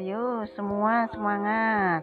Ayo semua semangat.